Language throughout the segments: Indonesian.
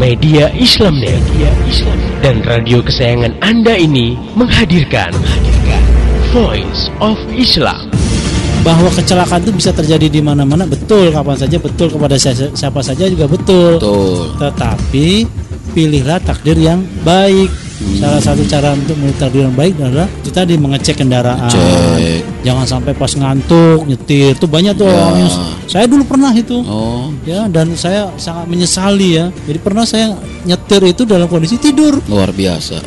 Media Islamnet Media Islam dan radio kesayangan Anda ini menghadirkan, menghadirkan Voice of Islam. Bahwa kecelakaan itu bisa terjadi di mana-mana betul, kapan saja betul kepada siapa saja juga betul. Betul. Tetapi pilihlah takdir yang baik. Salah satu cara untuk menyetir yang baik adalah itu tadi mengecek kendaraan. Cek. Jangan sampai pas ngantuk nyetir. Itu banyak tuh Ya. orang yang saya dulu pernah itu. Oh, Ya, dan saya sangat menyesali ya. Jadi pernah saya nyetir itu dalam kondisi tidur. luar biasa.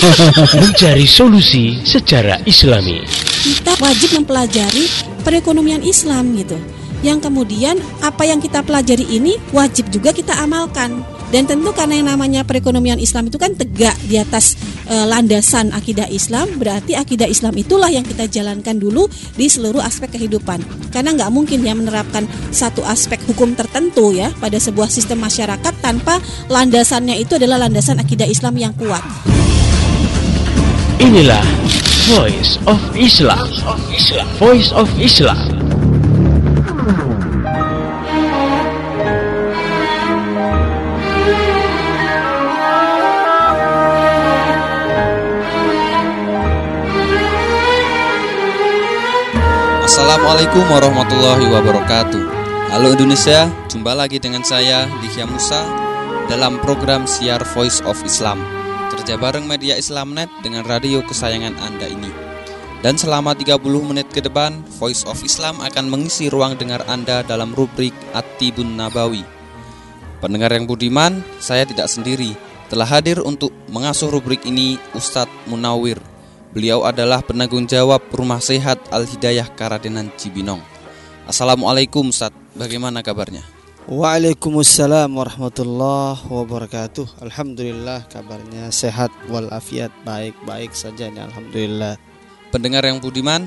Mencari solusi secara Islami. kita wajib mempelajari perekonomian Islam gitu. Yang kemudian apa yang kita pelajari ini wajib juga kita amalkan. Dan tentu karena yang namanya perekonomian Islam itu kan tegak di atas eh, landasan akidah Islam, berarti akidah Islam itulah yang kita jalankan dulu di seluruh aspek kehidupan. Karena nggak mungkin ya menerapkan satu aspek hukum tertentu ya pada sebuah sistem masyarakat tanpa landasannya itu adalah landasan akidah Islam yang kuat. Inilah Voice of Islam. Voice of Islam. Assalamualaikum warahmatullahi wabarakatuh. Halo Indonesia, jumpa lagi dengan saya Dihya Musa dalam program Siar Voice of Islam. Kerja bareng media Islamnet dengan radio kesayangan Anda ini. Dan selama 30 menit ke depan, Voice of Islam akan mengisi ruang dengar Anda dalam rubrik At-Tibun Nabawi. Pendengar yang budiman, saya tidak sendiri. Telah hadir untuk mengasuh rubrik ini Ustadz Munawir. Beliau adalah penanggung jawab Rumah Sehat Al-Hidayah Karadenan Cibinong. Assalamualaikum Ustadz, bagaimana kabarnya? Waalaikumsalam warahmatullahi wabarakatuh. Alhamdulillah kabarnya sehat walafiat baik-baik saja ini alhamdulillah. Pendengar yang budiman,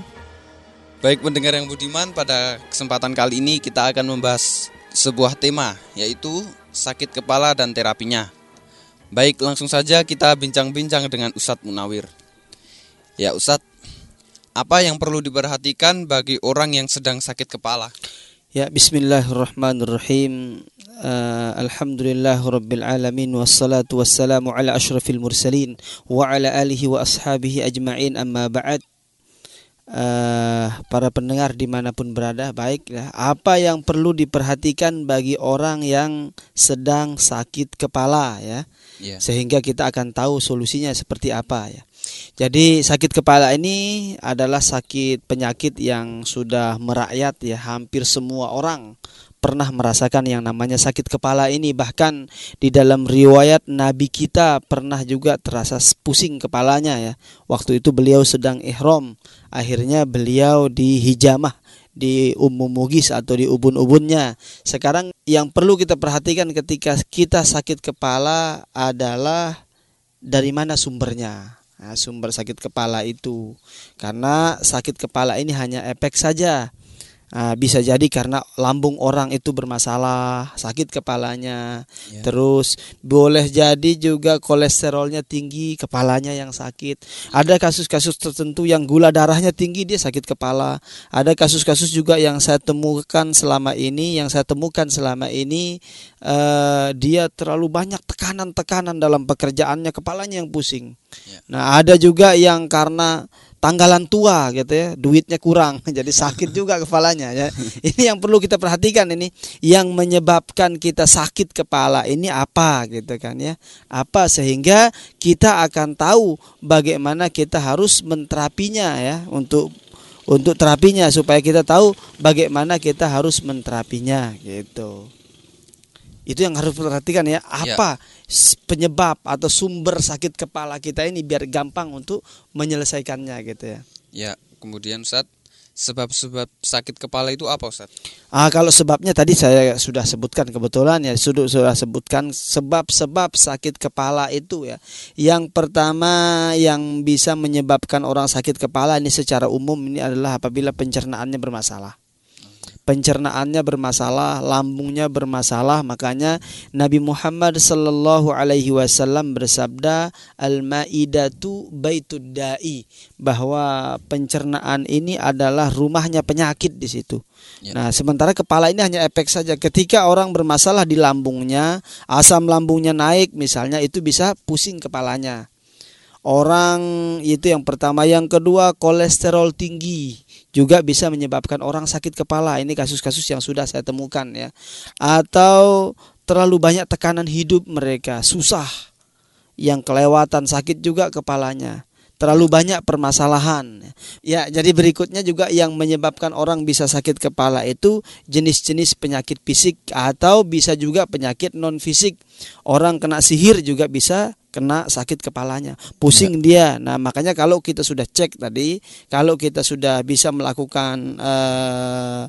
baik pendengar yang budiman pada kesempatan kali ini kita akan membahas sebuah tema yaitu sakit kepala dan terapinya. Baik, langsung saja kita bincang-bincang dengan Ustadz Munawir. Ya Ustadz, apa yang perlu diperhatikan bagi orang yang sedang sakit kepala? Ya bismillahirrahmanirrahim. Uh, Alhamdulillah rabbil alamin wassalatu wassalamu ala asyrafil mursalin wa ala alihi wa ashabihi ajma'in amma ba'd. Eh, para pendengar di mana pun berada baiklah apa yang perlu diperhatikan bagi orang yang sedang sakit kepala ya Ya. sehingga kita akan tahu solusinya seperti apa ya. Jadi sakit kepala ini adalah sakit penyakit yang sudah merakyat ya hampir semua orang pernah merasakan yang namanya sakit kepala ini bahkan di dalam riwayat nabi kita pernah juga terasa pusing kepalanya ya. Waktu itu beliau sedang ihram, akhirnya beliau dihijamah di umum mugis atau di ubun-ubunnya. Sekarang yang perlu kita perhatikan ketika kita sakit kepala adalah dari mana sumbernya. Nah, sumber sakit kepala itu karena sakit kepala ini hanya efek saja. Nah, bisa jadi karena lambung orang itu bermasalah, sakit kepalanya. Ya. Terus boleh jadi juga kolesterolnya tinggi, kepalanya yang sakit. Ada kasus-kasus tertentu yang gula darahnya tinggi dia sakit kepala. Ada kasus-kasus juga yang saya temukan selama ini, yang saya temukan selama ini eh, dia terlalu banyak tekanan-tekanan dalam pekerjaannya, kepalanya yang pusing. Ya. Nah, ada juga yang karena tanggalan tua gitu ya, duitnya kurang, jadi sakit juga kepalanya ya. Ini yang perlu kita perhatikan ini, yang menyebabkan kita sakit kepala ini apa gitu kan ya. Apa sehingga kita akan tahu bagaimana kita harus menterapinya ya untuk untuk terapinya supaya kita tahu bagaimana kita harus menterapinya gitu. Itu yang harus perhatikan ya, apa s- penyebab atau sumber sakit kepala kita ini biar gampang untuk menyelesaikannya gitu ya. Ya, kemudian Ustadz, sebab-sebab sakit kepala itu apa Ustadz? Ah kalau sebabnya tadi saya sudah sebutkan kebetulan ya sudah sudah sebutkan sebab-sebab sakit kepala itu ya. Yang pertama yang bisa menyebabkan orang sakit kepala ini secara umum ini adalah apabila pencernaannya bermasalah. Pencernaannya bermasalah, lambungnya bermasalah, makanya Nabi Muhammad sallallahu alaihi wasallam bersabda, "Al-maidatu baitud da'i," bahwa pencernaan ini adalah rumahnya penyakit di situ. Ya. Nah, sementara kepala ini hanya efek saja. Ketika orang bermasalah di lambungnya, asam lambungnya naik misalnya itu bisa pusing kepalanya. Orang itu yang pertama, yang kedua kolesterol tinggi juga bisa menyebabkan orang sakit kepala. Ini kasus-kasus yang sudah saya temukan ya. Atau terlalu banyak tekanan hidup mereka, susah. Yang kelewatan sakit juga kepalanya. Terlalu banyak permasalahan. Ya, jadi berikutnya juga yang menyebabkan orang bisa sakit kepala itu jenis-jenis penyakit fisik atau bisa juga penyakit non fisik. Orang kena sihir juga bisa kena sakit kepalanya, pusing dia. Nah, makanya kalau kita sudah cek tadi, kalau kita sudah bisa melakukan eh,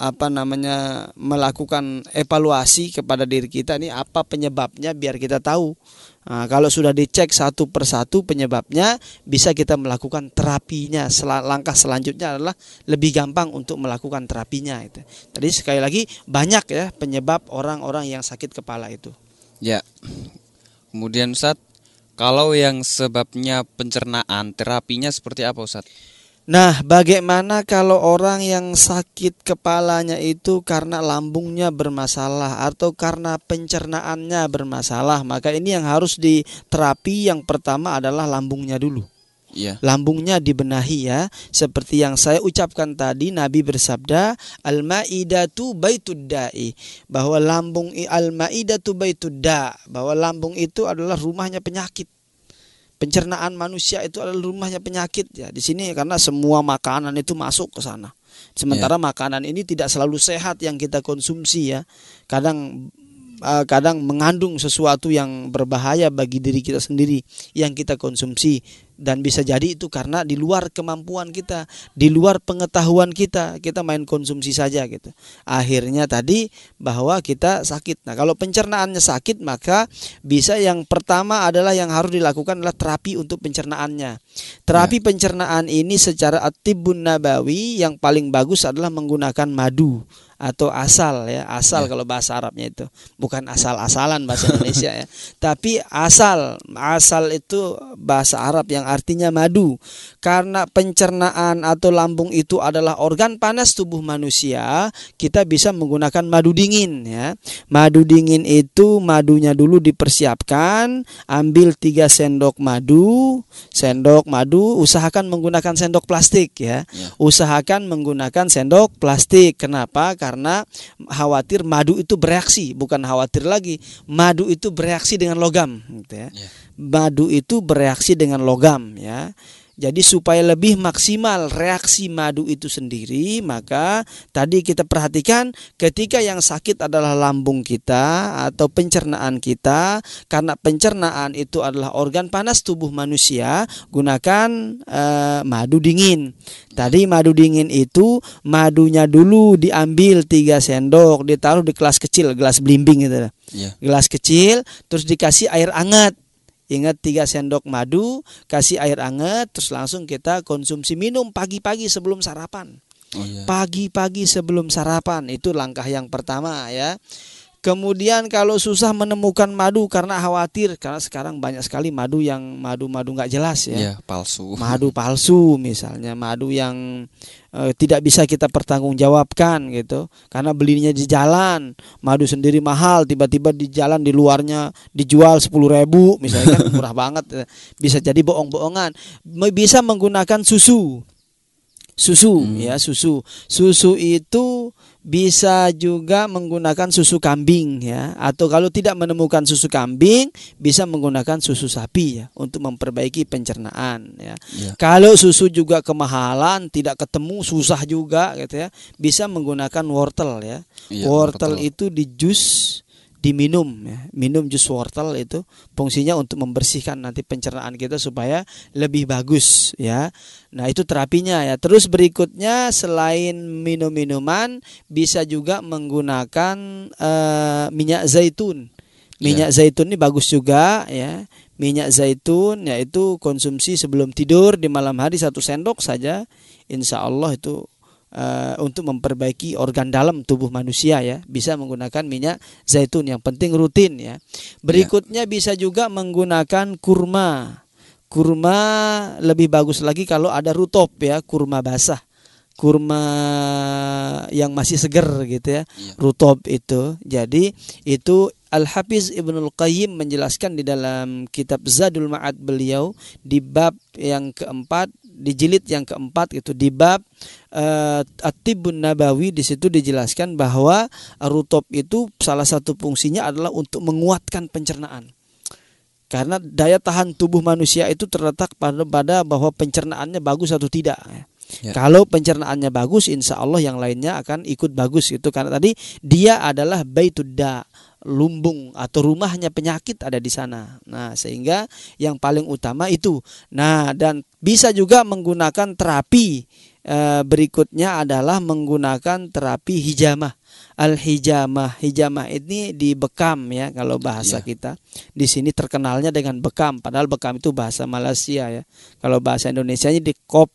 apa namanya melakukan evaluasi kepada diri kita ini apa penyebabnya biar kita tahu. Nah, kalau sudah dicek satu persatu penyebabnya bisa kita melakukan terapinya. Sel langkah selanjutnya adalah lebih gampang untuk melakukan terapinya itu. Tadi sekali lagi banyak ya penyebab orang-orang yang sakit kepala itu. Ya. Kemudian Ustadz, kalau yang sebabnya pencernaan, terapinya seperti apa Ustadz? Nah, bagaimana kalau orang yang sakit kepalanya itu karena lambungnya bermasalah atau karena pencernaannya bermasalah? Maka ini yang harus diterapi yang pertama adalah lambungnya dulu. Iya. Lambungnya dibenahi ya. Seperti yang saya ucapkan tadi Nabi bersabda, "Al-maidatu baitud da'i." Bahwa lambung al-maidatu baitud da, bahwa lambung itu adalah rumahnya penyakit. Pencernaan manusia itu adalah rumahnya penyakit. Ya di sini karena semua makanan itu masuk ke sana. Sementara makanan ini tidak selalu sehat yang kita konsumsi ya. Kadang eh, kadang mengandung sesuatu yang berbahaya bagi diri kita sendiri yang kita konsumsi dan bisa jadi itu karena di luar kemampuan kita, di luar pengetahuan kita, kita main konsumsi saja gitu. Akhirnya tadi bahwa kita sakit. Nah, kalau pencernaannya sakit maka bisa yang pertama adalah yang harus dilakukan adalah terapi untuk pencernaannya. Terapi pencernaan ini secara atibun nabawi yang paling bagus adalah menggunakan madu atau asal ya asal kalau bahasa Arabnya itu bukan asal-asalan bahasa Indonesia ya tapi asal asal itu bahasa Arab yang artinya madu. Karena pencernaan atau lambung itu adalah organ panas tubuh manusia kita bisa menggunakan madu dingin ya. Madu dingin itu madunya dulu dipersiapkan ambil tiga sendok madu sendok madu usahakan menggunakan sendok plastik ya. Ya. usahakan menggunakan sendok plastik. Kenapa? Karena khawatir madu itu bereaksi bukan khawatir lagi. Madu itu bereaksi dengan logam gitu ya. Ya. madu itu bereaksi dengan logam ya jadi supaya lebih maksimal reaksi madu itu sendiri, maka tadi kita perhatikan ketika yang sakit adalah lambung kita atau pencernaan kita, karena pencernaan itu adalah organ panas tubuh manusia, gunakan eh, madu dingin. Tadi madu dingin itu madunya dulu diambil tiga sendok, ditaruh di gelas kecil, gelas belimbing gitu. Ya. Gelas kecil, terus dikasih air hangat. Ingat tiga sendok madu, kasih air hangat, terus langsung kita konsumsi minum pagi-pagi sebelum sarapan. Oh iya. Pagi-pagi sebelum sarapan itu langkah yang pertama ya. Kemudian kalau susah menemukan madu karena khawatir karena sekarang banyak sekali madu yang madu-madu nggak jelas ya. Iya, palsu. Madu palsu misalnya, madu yang eh, tidak bisa kita pertanggungjawabkan gitu. Karena belinya di jalan, madu sendiri mahal, tiba-tiba di jalan di luarnya dijual 10.000 ribu misalnya kan murah banget. Bisa jadi bohong-bohongan. Bisa menggunakan susu. Susu ya, susu. Susu itu bisa juga menggunakan susu kambing ya atau kalau tidak menemukan susu kambing bisa menggunakan susu sapi ya untuk memperbaiki pencernaan ya. Ya. Kalau susu juga kemahalan tidak ketemu susah juga gitu ya bisa menggunakan wortel ya. Iya, wortel, wortel. itu di jus diminum ya. Minum jus wortel itu fungsinya untuk membersihkan nanti pencernaan kita supaya lebih bagus ya. Nah, itu terapinya ya. Terus berikutnya selain minum minuman bisa juga menggunakan eh, minyak zaitun. Minyak zaitun ini bagus juga ya. Minyak zaitun yaitu konsumsi sebelum tidur di malam hari satu sendok saja. Insya Allah itu uh, untuk memperbaiki organ dalam tubuh manusia ya. Bisa menggunakan minyak zaitun yang penting rutin ya. Berikutnya bisa juga menggunakan kurma. Kurma lebih bagus lagi kalau ada rutop ya kurma basah. Kurma yang masih seger gitu ya. Iya. rutop itu. Jadi itu Al Hafiz Ibnul Qayyim menjelaskan di dalam kitab Zadul Ma'ad beliau di bab yang keempat di jilid yang keempat itu di bab uh, At-Tibbun Nabawi di situ dijelaskan bahwa rutop itu salah satu fungsinya adalah untuk menguatkan pencernaan. Karena daya tahan tubuh manusia itu terletak pada pada bahwa pencernaannya bagus atau tidak. Ya. kalau pencernaannya bagus insya Allah yang lainnya akan ikut bagus itu karena tadi dia adalah baituda lumbung atau rumahnya penyakit ada di sana. Nah sehingga yang paling utama itu. Nah dan bisa juga menggunakan terapi Eh, berikutnya adalah menggunakan terapi hijamah. Al hijamah ini di bekam ya kalau bahasa Iya. kita. Di sini terkenalnya dengan bekam. Padahal bekam itu bahasa Malaysia ya. Kalau bahasa Indonesia di kop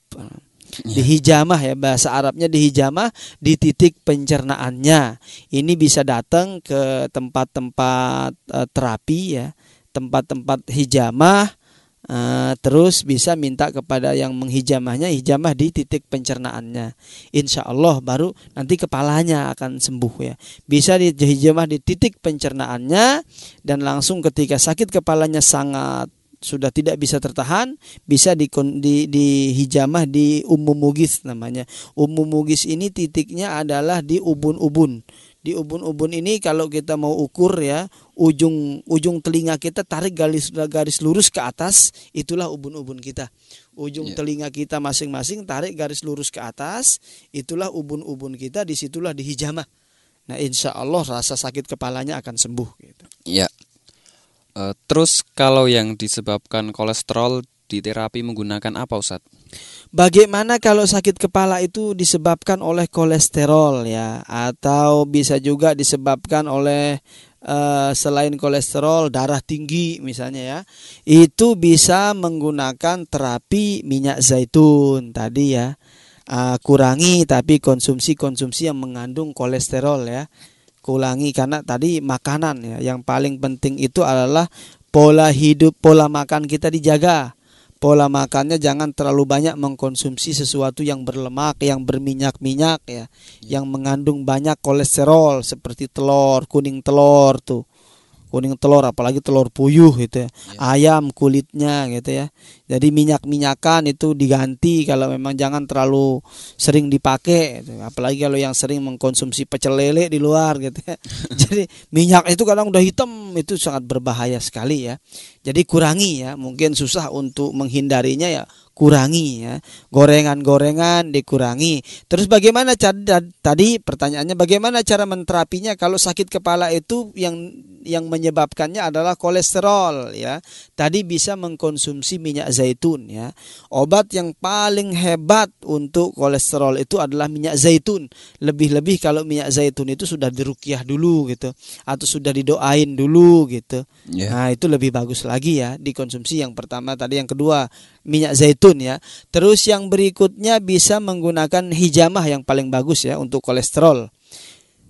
di hijamah ya bahasa Arabnya di hijamah di titik pencernaannya. Ini bisa datang ke tempat-tempat eh, terapi ya tempat-tempat hijamah eh, terus bisa minta kepada yang menghijamahnya hijamah di titik pencernaannya. Insya Allah baru nanti kepalanya akan sembuh ya. Bisa di hijamah di titik pencernaannya dan langsung ketika sakit kepalanya sangat sudah tidak bisa tertahan bisa di, di, di hijamah di umum mugis namanya umum mugis ini titiknya adalah di ubun-ubun di ubun-ubun ini kalau kita mau ukur ya ujung ujung telinga kita tarik garis garis lurus ke atas itulah ubun-ubun kita ujung Ya. telinga kita masing-masing tarik garis lurus ke atas itulah ubun-ubun kita di situlah di hijamah nah insya Allah rasa sakit kepalanya akan sembuh gitu. Ya. Eh, terus kalau yang disebabkan kolesterol di terapi menggunakan apa Ustadz? Bagaimana kalau sakit kepala itu disebabkan oleh kolesterol ya atau bisa juga disebabkan oleh eh, selain kolesterol darah tinggi misalnya ya. Itu bisa menggunakan terapi minyak zaitun tadi ya. Ah, kurangi tapi konsumsi-konsumsi yang mengandung kolesterol ya. Kurangi karena tadi makanan ya. Yang paling penting itu adalah pola hidup, pola makan kita dijaga pola makannya jangan terlalu banyak mengkonsumsi sesuatu yang berlemak, yang berminyak-minyak ya, yang mengandung banyak kolesterol seperti telur, kuning telur tuh. Kuning telur apalagi telur puyuh gitu ya. Ayam kulitnya gitu ya. Jadi minyak-minyakan itu diganti kalau memang jangan terlalu sering dipakai gitu. Apalagi kalau yang sering mengkonsumsi pecel lele di luar gitu ya. Jadi minyak itu kadang udah hitam itu sangat berbahaya sekali ya. Jadi kurangi ya, mungkin susah untuk menghindarinya ya kurangi ya. Gorengan-gorengan dikurangi. Terus bagaimana cara tadi pertanyaannya bagaimana cara menterapinya kalau sakit kepala itu yang yang menyebabkannya adalah kolesterol ya. Tadi bisa mengkonsumsi minyak zaitun ya. Obat yang paling hebat untuk kolesterol itu adalah minyak zaitun. Lebih-lebih kalau minyak zaitun itu sudah dirukyah dulu gitu atau sudah didoain dulu gitu. Ya. Nah, itu lebih bagus lagi ya dikonsumsi yang pertama tadi yang kedua minyak zaitun ya. Terus yang berikutnya bisa menggunakan hijamah yang paling bagus ya untuk kolesterol.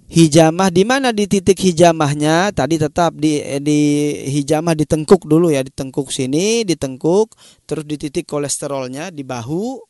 Hijamah di mana di titik hijamahnya tadi tetap di di hijamah di tengkuk dulu ya di tengkuk sini di tengkuk terus di titik kolesterolnya di bahu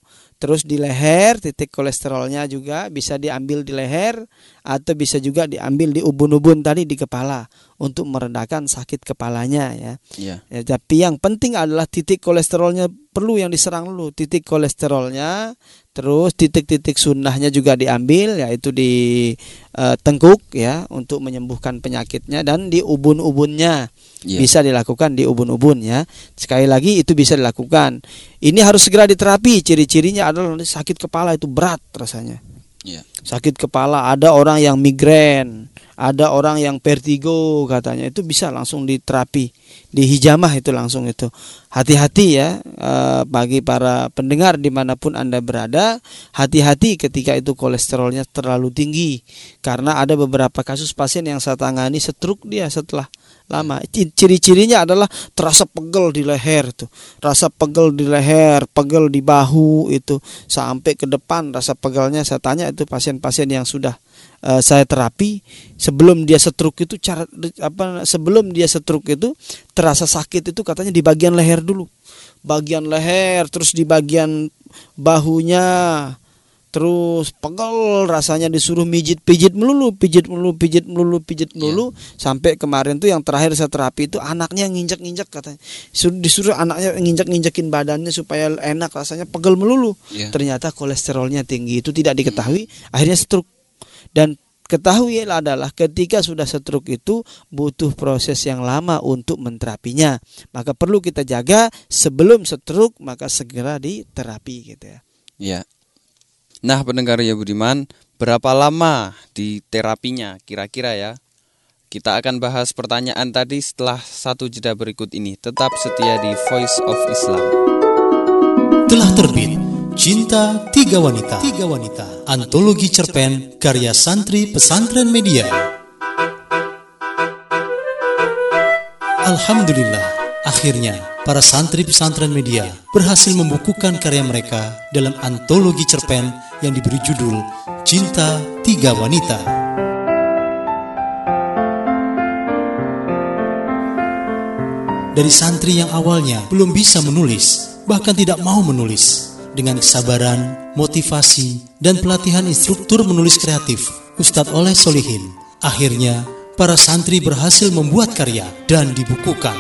terus di leher titik kolesterolnya juga bisa diambil di leher atau bisa juga diambil di ubun-ubun tadi di kepala untuk meredakan sakit kepalanya ya. Ya. Ya, tapi yang penting adalah titik kolesterolnya perlu yang diserang dulu titik kolesterolnya terus titik-titik sunnahnya juga diambil yaitu di eh, tengkuk ya untuk menyembuhkan penyakitnya dan di ubun-ubunnya. Ya. bisa dilakukan di ubun-ubun ya. Sekali lagi itu bisa dilakukan. Ini harus segera diterapi. Ciri-cirinya adalah sakit kepala itu berat rasanya. Ya. sakit kepala ada orang yang migrain ada orang yang vertigo katanya. Itu bisa langsung diterapi. Di hijamah itu langsung itu. Hati-hati ya eh, bagi para pendengar di mana pun anda berada. Hati-hati ketika itu kolesterolnya terlalu tinggi. Karena ada beberapa kasus pasien yang saya tangani stroke dia setelah lama. Ci- Ciri-cirinya adalah terasa pegel di leher tuh, rasa pegel di leher, pegel di bahu itu. Sampai ke depan rasa pegelnya. Saya tanya itu pasien-pasien yang sudah eh, saya terapi sebelum dia stroke itu cara apa sebelum dia stroke itu terasa sakit itu katanya di bagian leher dulu, bagian leher terus di bagian bahunya terus pegel rasanya disuruh mijit pijit melulu pijit melulu pijit melulu pijit melulu. Sampai kemarin tuh yang terakhir saya terapi itu anaknya nginjek nginjek katanya. Suruh- disuruh anaknya nginjek nginjekin badannya supaya enak rasanya pegel melulu. Iya. ternyata kolesterolnya tinggi itu tidak diketahui akhirnya stroke dan ketahui adalah ketika sudah stroke itu butuh proses yang lama untuk menterapinya maka perlu kita jaga sebelum stroke maka segera diterapi gitu ya Ya. Nah, pendengar ya Budiman, berapa lama di terapinya kira-kira ya? Kita akan bahas pertanyaan tadi setelah satu jeda berikut ini. Tetap setia di Voice of Islam. Telah terbit Cinta Tiga Wanita. Tiga Wanita. Antologi cerpen karya santri pesantren media. Alhamdulillah Akhirnya para santri pesantren media berhasil membukukan karya mereka dalam antologi cerpen yang diberi judul Cinta Tiga Wanita. Dari santri yang awalnya belum bisa menulis, bahkan tidak mau menulis, dengan kesabaran, motivasi, dan pelatihan instruktur menulis kreatif, Ustadz Oleh Solihin, akhirnya para santri berhasil membuat karya dan dibukukan.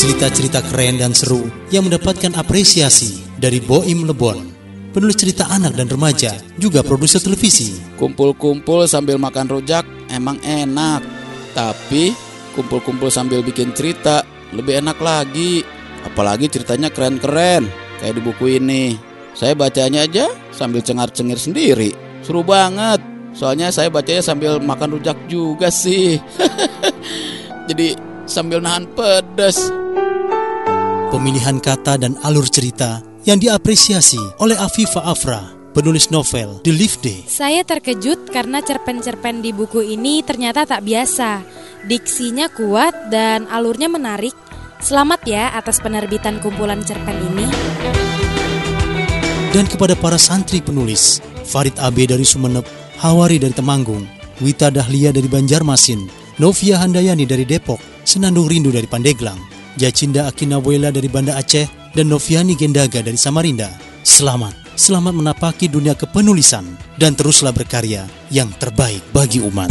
Cerita-cerita keren dan seru yang mendapatkan apresiasi dari Boim Lebon, penulis cerita anak dan remaja, juga produser televisi. Kumpul-kumpul sambil makan rujak emang enak. Tapi kumpul-kumpul sambil bikin cerita lebih enak lagi. Apalagi ceritanya keren-keren kayak di buku ini. Saya bacanya aja sambil cengar-cengir sendiri. Seru banget. Soalnya saya bacanya sambil makan rujak juga sih. Jadi sambil nahan pedas. Pemilihan kata dan alur cerita yang diapresiasi oleh Afifa Afra, penulis novel The Live Day. Saya terkejut karena cerpen-cerpen di buku ini ternyata tak biasa. Diksinya kuat dan alurnya menarik. Selamat ya atas penerbitan kumpulan cerpen ini. Dan kepada para santri penulis, Farid Abe dari Sumeneb, Hawari dari Temanggung, Wita Dahlia dari Banjarmasin, Novia Handayani dari Depok, Senandung Rindu dari Pandeglang, Jacinda Akinawela dari Banda Aceh, dan Noviani Gendaga dari Samarinda. Selamat, selamat menapaki dunia kepenulisan dan teruslah berkarya yang terbaik bagi umat.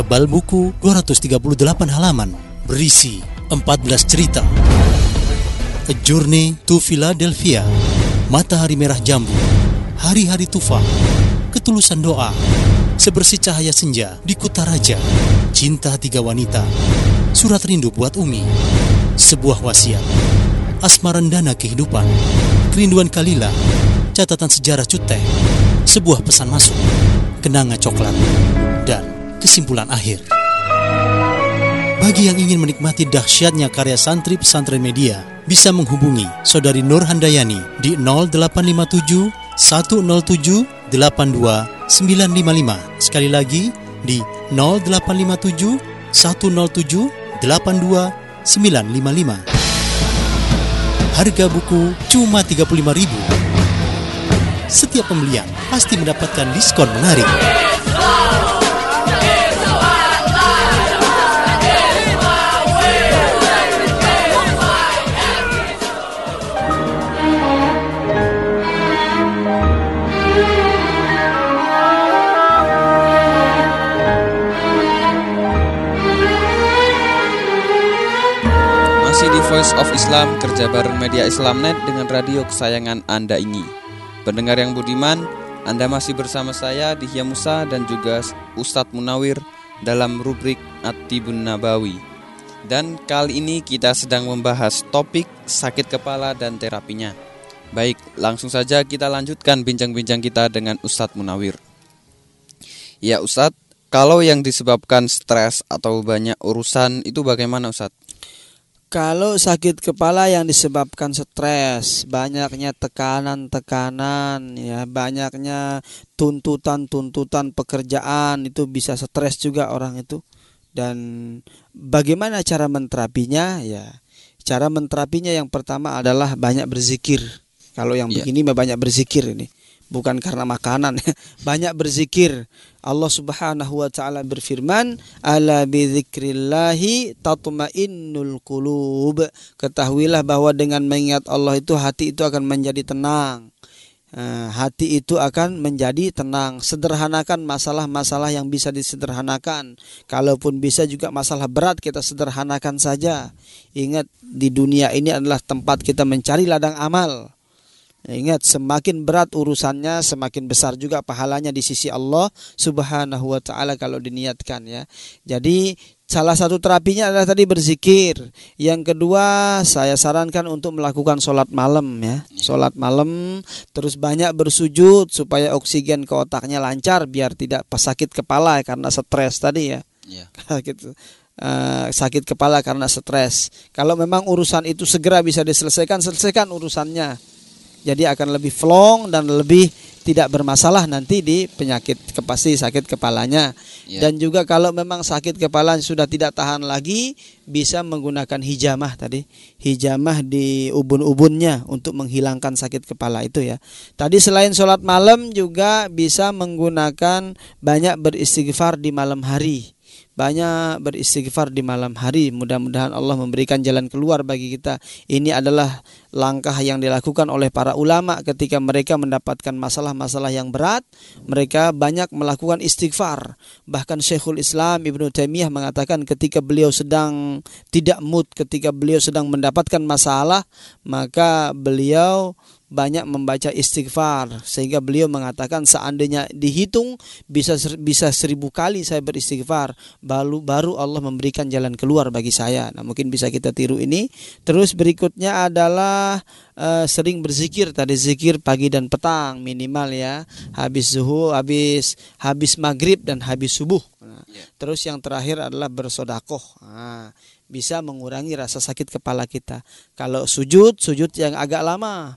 Tebal buku 238 halaman, berisi 14 cerita. A Journey to Philadelphia, Matahari Merah Jambu, Hari-hari Tufa, Ketulusan Doa, Sebersih Cahaya Senja di Kutaraja, Cinta Tiga Wanita, Surat Rindu Buat Umi, Sebuah Wasiat, Asmarandana Kehidupan, Kerinduan Kalila, Catatan Sejarah Cuteh, Sebuah Pesan Masuk, Kenanga Coklat, dan Kesimpulan Akhir. Bagi yang ingin menikmati dahsyatnya karya santri pesantren media, bisa menghubungi Saudari Nur Handayani di 0857 107 82 955. Sekali lagi di 0857 107 82 955. Harga buku cuma 35.000. Setiap pembelian pasti mendapatkan diskon menarik. Voice of Islam, kerja bareng media Islamnet dengan radio kesayangan Anda ini. Pendengar yang budiman, Anda masih bersama saya Dihya Musa dan juga Ustadz Munawir dalam rubrik At-Tibun Nabawi. Dan kali ini kita sedang membahas topik sakit kepala dan terapinya. Baik, langsung saja kita lanjutkan bincang-bincang kita dengan Ustadz Munawir. Ya Ustadz, kalau yang disebabkan stres atau banyak urusan itu bagaimana Ustadz? Kalau sakit kepala yang disebabkan stres, banyaknya tekanan-tekanan, ya, banyaknya tuntutan-tuntutan pekerjaan itu bisa stres juga orang itu. Dan bagaimana cara menterapinya? Ya, cara menterapinya yang pertama adalah banyak berzikir. Kalau yang Ya. begini mah banyak berzikir ini, bukan karena makanan, banyak berzikir. Allah Subhanahu wa taala berfirman, "Ala bidzikrillahi tatmainnul qulub." Ketahuilah bahwa dengan mengingat Allah itu hati itu akan menjadi tenang. Eh, hati itu akan menjadi tenang. Sederhanakan masalah-masalah yang bisa disederhanakan. Kalaupun bisa juga masalah berat kita sederhanakan saja. Ingat di dunia ini adalah tempat kita mencari ladang amal. Ingat semakin berat urusannya semakin besar juga pahalanya di sisi Allah Subhanahu wa taala kalau diniatkan ya. Jadi salah satu terapinya adalah tadi berzikir. Yang kedua saya sarankan untuk melakukan sholat malam ya. Sholat malam terus banyak bersujud supaya oksigen ke otaknya lancar biar tidak sakit kepala karena stres tadi ya. Ya. gitu. Eh, sakit kepala karena stres. Kalau memang urusan itu segera bisa diselesaikan, selesaikan urusannya. Jadi akan lebih flong dan lebih tidak bermasalah nanti di penyakit pasti sakit kepalanya. Ya. Dan juga kalau memang sakit kepala sudah tidak tahan lagi, bisa menggunakan hijamah tadi. Hijamah di ubun-ubunnya untuk menghilangkan sakit kepala itu ya. Tadi selain sholat malam juga bisa menggunakan banyak beristighfar di malam hari banyak beristighfar di malam hari. Mudah-mudahan Allah memberikan jalan keluar bagi kita. Ini adalah langkah yang dilakukan oleh para ulama ketika mereka mendapatkan masalah-masalah yang berat. Mereka banyak melakukan istighfar. Bahkan Syekhul Islam Ibnu Taimiyah mengatakan ketika beliau sedang tidak mood, ketika beliau sedang mendapatkan masalah, maka beliau banyak membaca istighfar sehingga beliau mengatakan seandainya dihitung bisa bisa seribu kali saya beristighfar baru baru Allah memberikan jalan keluar bagi saya. Nah mungkin bisa kita tiru ini. Terus berikutnya adalah eh, sering berzikir tadi zikir pagi dan petang minimal ya habis zuhur habis habis maghrib dan habis subuh. Nah, Terus yang terakhir adalah bersodakoh. Nah, bisa mengurangi rasa sakit kepala kita. Kalau sujud sujud yang agak lama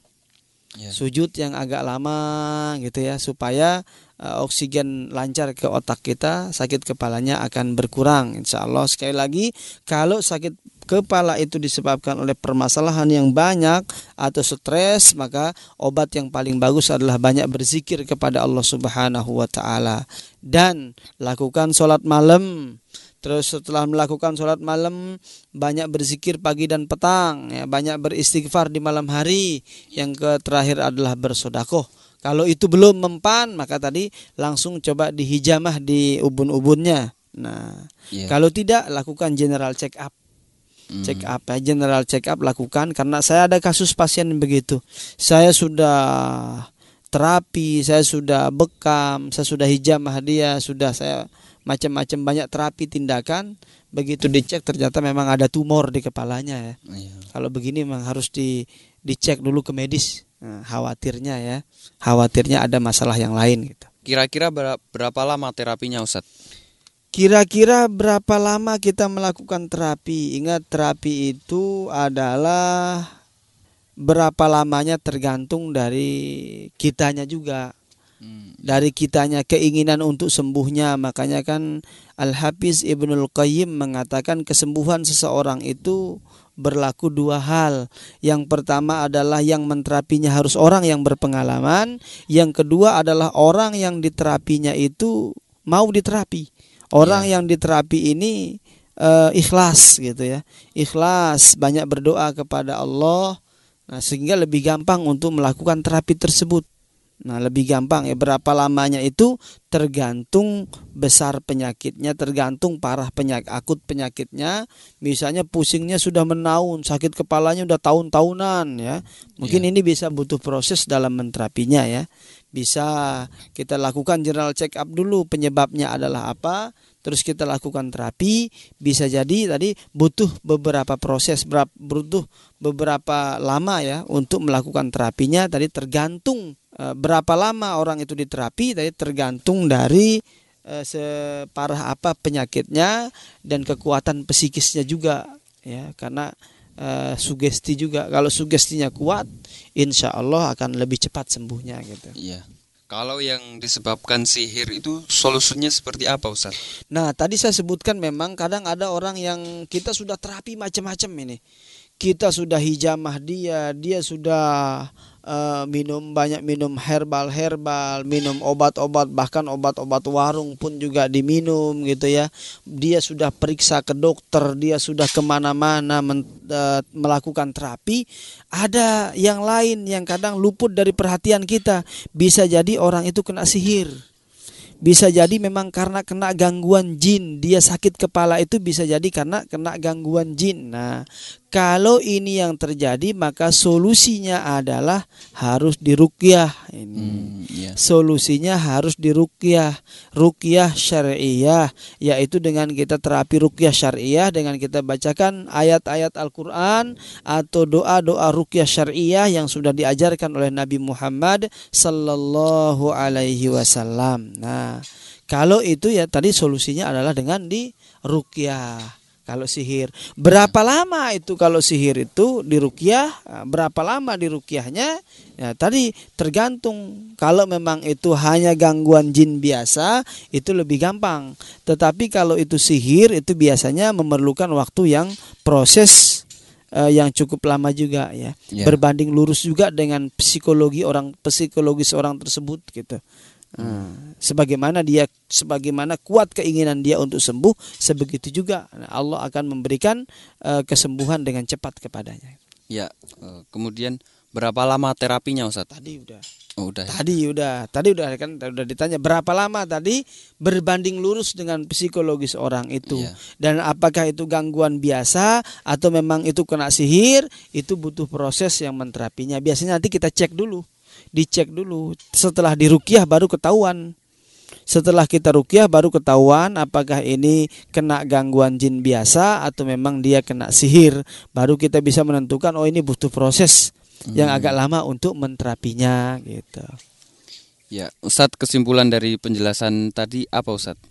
Ya. sujud yang agak lama gitu ya supaya uh, oksigen lancar ke otak kita sakit kepalanya akan berkurang insya Allah sekali lagi kalau sakit kepala itu disebabkan oleh permasalahan yang banyak atau stres maka obat yang paling bagus adalah banyak berzikir kepada Allah Subhanahu wa taala. Dan lakukan sholat malam Terus setelah melakukan sholat malam banyak berzikir pagi dan petang, ya, banyak beristighfar di malam hari. Yang ke terakhir adalah bersodakoh. Kalau itu belum mempan, maka tadi langsung coba dihijamah di ubun-ubunnya. Nah, Ya. kalau tidak lakukan general check up. Hmm. Check up ya, general check up lakukan karena saya ada kasus pasien begitu. Saya sudah terapi, saya sudah bekam, saya sudah hijamah dia, sudah saya macam-macam banyak terapi tindakan begitu dicek ternyata memang ada tumor di kepalanya ya Iya. kalau begini memang harus di dicek dulu ke medis Nah, khawatirnya ya khawatirnya ada masalah yang lain gitu Kira-kira ber- berapa lama terapinya Ustadz? kira-kira berapa lama kita melakukan terapi ingat terapi itu adalah berapa lamanya tergantung dari kitanya juga. Dari kitanya keinginan untuk sembuhnya. Makanya kan Al Hafiz Ibnul Qayyim mengatakan kesembuhan seseorang itu berlaku dua hal. Yang pertama adalah yang menterapinya harus orang yang berpengalaman. Yang kedua adalah orang yang diterapinya itu mau diterapi. Orang yang diterapi ini eh, ikhlas gitu ya. Ikhlas banyak berdoa kepada Allah. Nah sehingga lebih gampang untuk melakukan terapi tersebut Nah, lebih gampang ya berapa lamanya itu tergantung besar penyakitnya, tergantung parah penyakit akut penyakitnya. Misalnya pusingnya sudah menaun, sakit kepalanya udah tahun-tahunan ya. Mungkin ini bisa butuh proses dalam menterapinya ya. Bisa kita lakukan general check up dulu penyebabnya adalah apa, terus kita lakukan terapi. Bisa jadi tadi butuh beberapa proses, berap- butuh beberapa lama ya untuk melakukan terapinya. Tadi tergantung berapa lama orang itu diterapi, tadi tergantung dari eh, separah apa penyakitnya dan kekuatan psikisnya juga ya karena uh, sugesti juga. Kalau sugestinya kuat, insya Allah akan lebih cepat sembuhnya gitu. Iya. Kalau yang disebabkan sihir itu solusinya seperti apa Ustaz? Nah, tadi saya sebutkan memang kadang ada orang yang kita sudah terapi macam-macam ini. Kita sudah hijamah dia, dia sudah uh, minum banyak minum herbal-herbal, minum obat-obat bahkan obat-obat warung pun juga diminum gitu ya. Dia sudah periksa ke dokter, dia sudah ke mana-mana uh, melakukan terapi. Ada yang lain yang kadang luput dari perhatian kita. Bisa jadi orang itu kena sihir bisa jadi memang karena kena gangguan jin dia sakit kepala itu bisa jadi karena kena gangguan jin nah kalau ini yang terjadi maka solusinya adalah harus dirukyah ini. Hmm, yeah. Solusinya harus dirukyah, rukyah syariah yaitu dengan kita terapi rukyah syariah dengan kita bacakan ayat-ayat Al-Qur'an atau doa-doa rukyah syariah yang sudah diajarkan oleh Nabi Muhammad sallallahu alaihi wasallam. Nah, kalau itu ya tadi solusinya adalah dengan di rukyah kalau sihir. Berapa lama itu kalau sihir itu dirukyah? Nah, berapa lama dirukyahnya? Ya, tadi tergantung. Kalau memang itu hanya gangguan jin biasa, itu lebih gampang. Tetapi kalau itu sihir, itu biasanya memerlukan waktu yang proses uh, yang cukup lama juga ya. ya. Berbanding lurus juga dengan psikologi orang psikologis orang tersebut gitu. Hmm. Sebagaimana dia sebagaimana kuat keinginan dia untuk sembuh, sebegitu juga Allah akan memberikan uh, kesembuhan dengan cepat kepadanya. Ya, uh, kemudian berapa lama terapinya Ustaz? Tadi udah. Oh, udah. Ya? Tadi udah, tadi udah kan udah ditanya berapa lama tadi berbanding lurus dengan psikologis orang itu. Ya. Dan apakah itu gangguan biasa atau memang itu kena sihir, itu butuh proses yang menterapinya. Biasanya nanti kita cek dulu dicek dulu. Setelah dirukyah baru ketahuan. Setelah kita rukyah baru ketahuan apakah ini kena gangguan jin biasa atau memang dia kena sihir. Baru kita bisa menentukan oh ini butuh proses hmm. yang agak lama untuk menterapinya gitu. Ya, Ustadz kesimpulan dari penjelasan tadi apa Ustadz?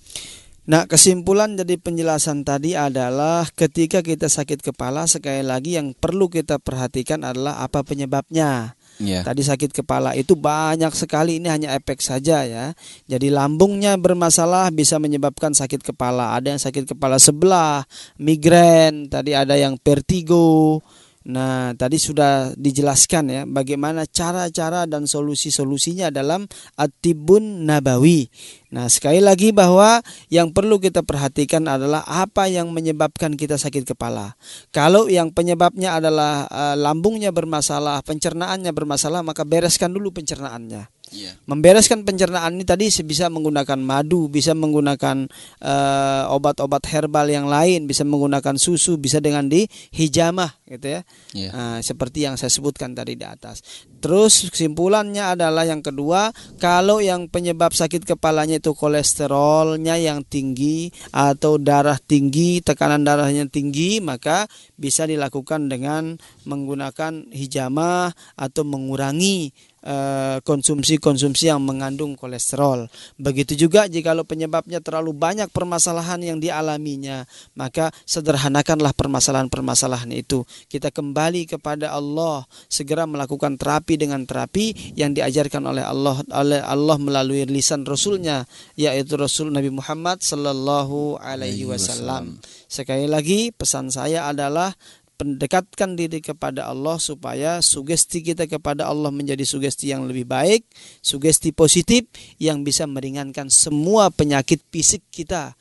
Nah, kesimpulan dari penjelasan tadi adalah ketika kita sakit kepala sekali lagi yang perlu kita perhatikan adalah apa penyebabnya. Yeah. Tadi sakit kepala itu banyak sekali ini hanya efek saja ya. Jadi lambungnya bermasalah bisa menyebabkan sakit kepala. Ada yang sakit kepala sebelah, migrain, tadi ada yang vertigo. Nah, tadi sudah dijelaskan ya bagaimana cara-cara dan solusi-solusinya dalam Atibun Nabawi. Nah, sekali lagi bahwa yang perlu kita perhatikan adalah apa yang menyebabkan kita sakit kepala. Kalau yang penyebabnya adalah uh, lambungnya bermasalah, pencernaannya bermasalah, maka bereskan dulu pencernaannya. Yeah. Membereskan pencernaan ini tadi bisa menggunakan madu, bisa menggunakan uh, obat-obat herbal yang lain, bisa menggunakan susu, bisa dengan di hijamah gitu ya. Yeah. Uh, seperti yang saya sebutkan tadi di atas. Terus kesimpulannya adalah yang kedua, kalau yang penyebab sakit kepalanya itu kolesterolnya yang tinggi atau darah tinggi, tekanan darahnya tinggi, maka bisa dilakukan dengan menggunakan hijamah atau mengurangi Eh, konsumsi-konsumsi yang mengandung kolesterol. Begitu juga jika penyebabnya terlalu banyak permasalahan yang dialaminya, maka sederhanakanlah permasalahan-permasalahan itu. Kita kembali kepada Allah, segera melakukan terapi dengan terapi yang diajarkan oleh Allah oleh Allah melalui lisan Rasulnya, yaitu Rasul Nabi Muhammad Sallallahu Alaihi Wasallam. Sekali lagi pesan saya adalah pendekatkan diri kepada Allah supaya sugesti kita kepada Allah menjadi sugesti yang lebih baik, sugesti positif yang bisa meringankan semua penyakit fisik kita.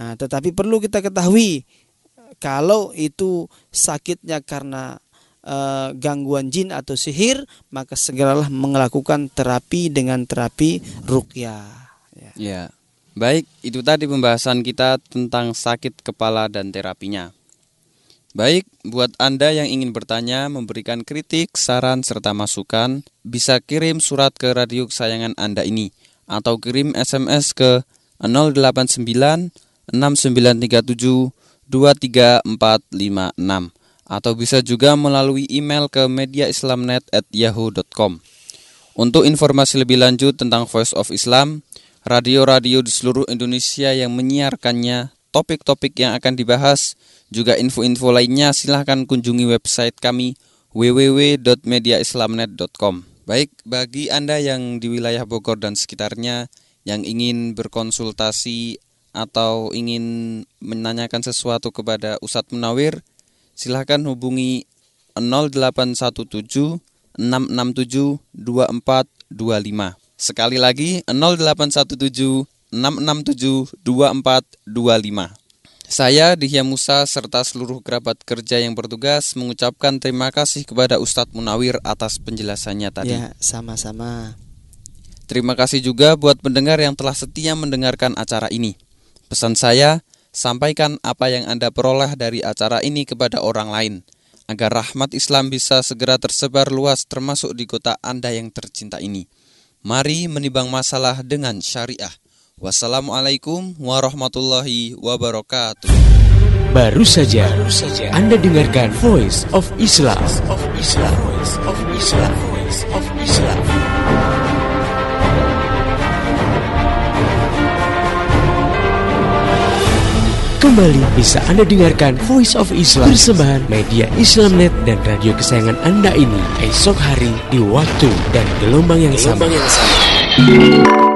Nah, tetapi perlu kita ketahui kalau itu sakitnya karena uh, gangguan jin atau sihir, maka segeralah melakukan terapi dengan terapi rukyah. Ya. ya. Baik, itu tadi pembahasan kita tentang sakit kepala dan terapinya. Baik, buat Anda yang ingin bertanya, memberikan kritik, saran, serta masukan, bisa kirim surat ke radio kesayangan Anda ini atau kirim SMS ke 089 6937 23456 atau bisa juga melalui email ke mediaislamnet@yahoo.com. Untuk informasi lebih lanjut tentang Voice of Islam, radio-radio di seluruh Indonesia yang menyiarkannya topik-topik yang akan dibahas, juga info-info lainnya silahkan kunjungi website kami www.mediaislamnet.com. Baik, bagi Anda yang di wilayah Bogor dan sekitarnya yang ingin berkonsultasi atau ingin menanyakan sesuatu kepada Ustadz Munawir, silahkan hubungi 0817 667 2425. Sekali lagi 0817 667 2425. Saya Dihya Musa serta seluruh kerabat kerja yang bertugas mengucapkan terima kasih kepada Ustadz Munawir atas penjelasannya tadi. Ya, sama-sama. Terima kasih juga buat pendengar yang telah setia mendengarkan acara ini. Pesan saya, sampaikan apa yang Anda peroleh dari acara ini kepada orang lain, agar rahmat Islam bisa segera tersebar luas termasuk di kota Anda yang tercinta ini. Mari menimbang masalah dengan syariah. Wassalamualaikum warahmatullahi wabarakatuh. Baru saja, Baru saja Anda dengarkan Voice of Islam. Voice of Islam. Voice of Islam. Voice of Islam. Kembali bisa Anda dengarkan Voice of Islam persembahan media Islamnet dan radio kesayangan Anda ini esok hari di waktu dan gelombang yang gelombang sama. Yang sama.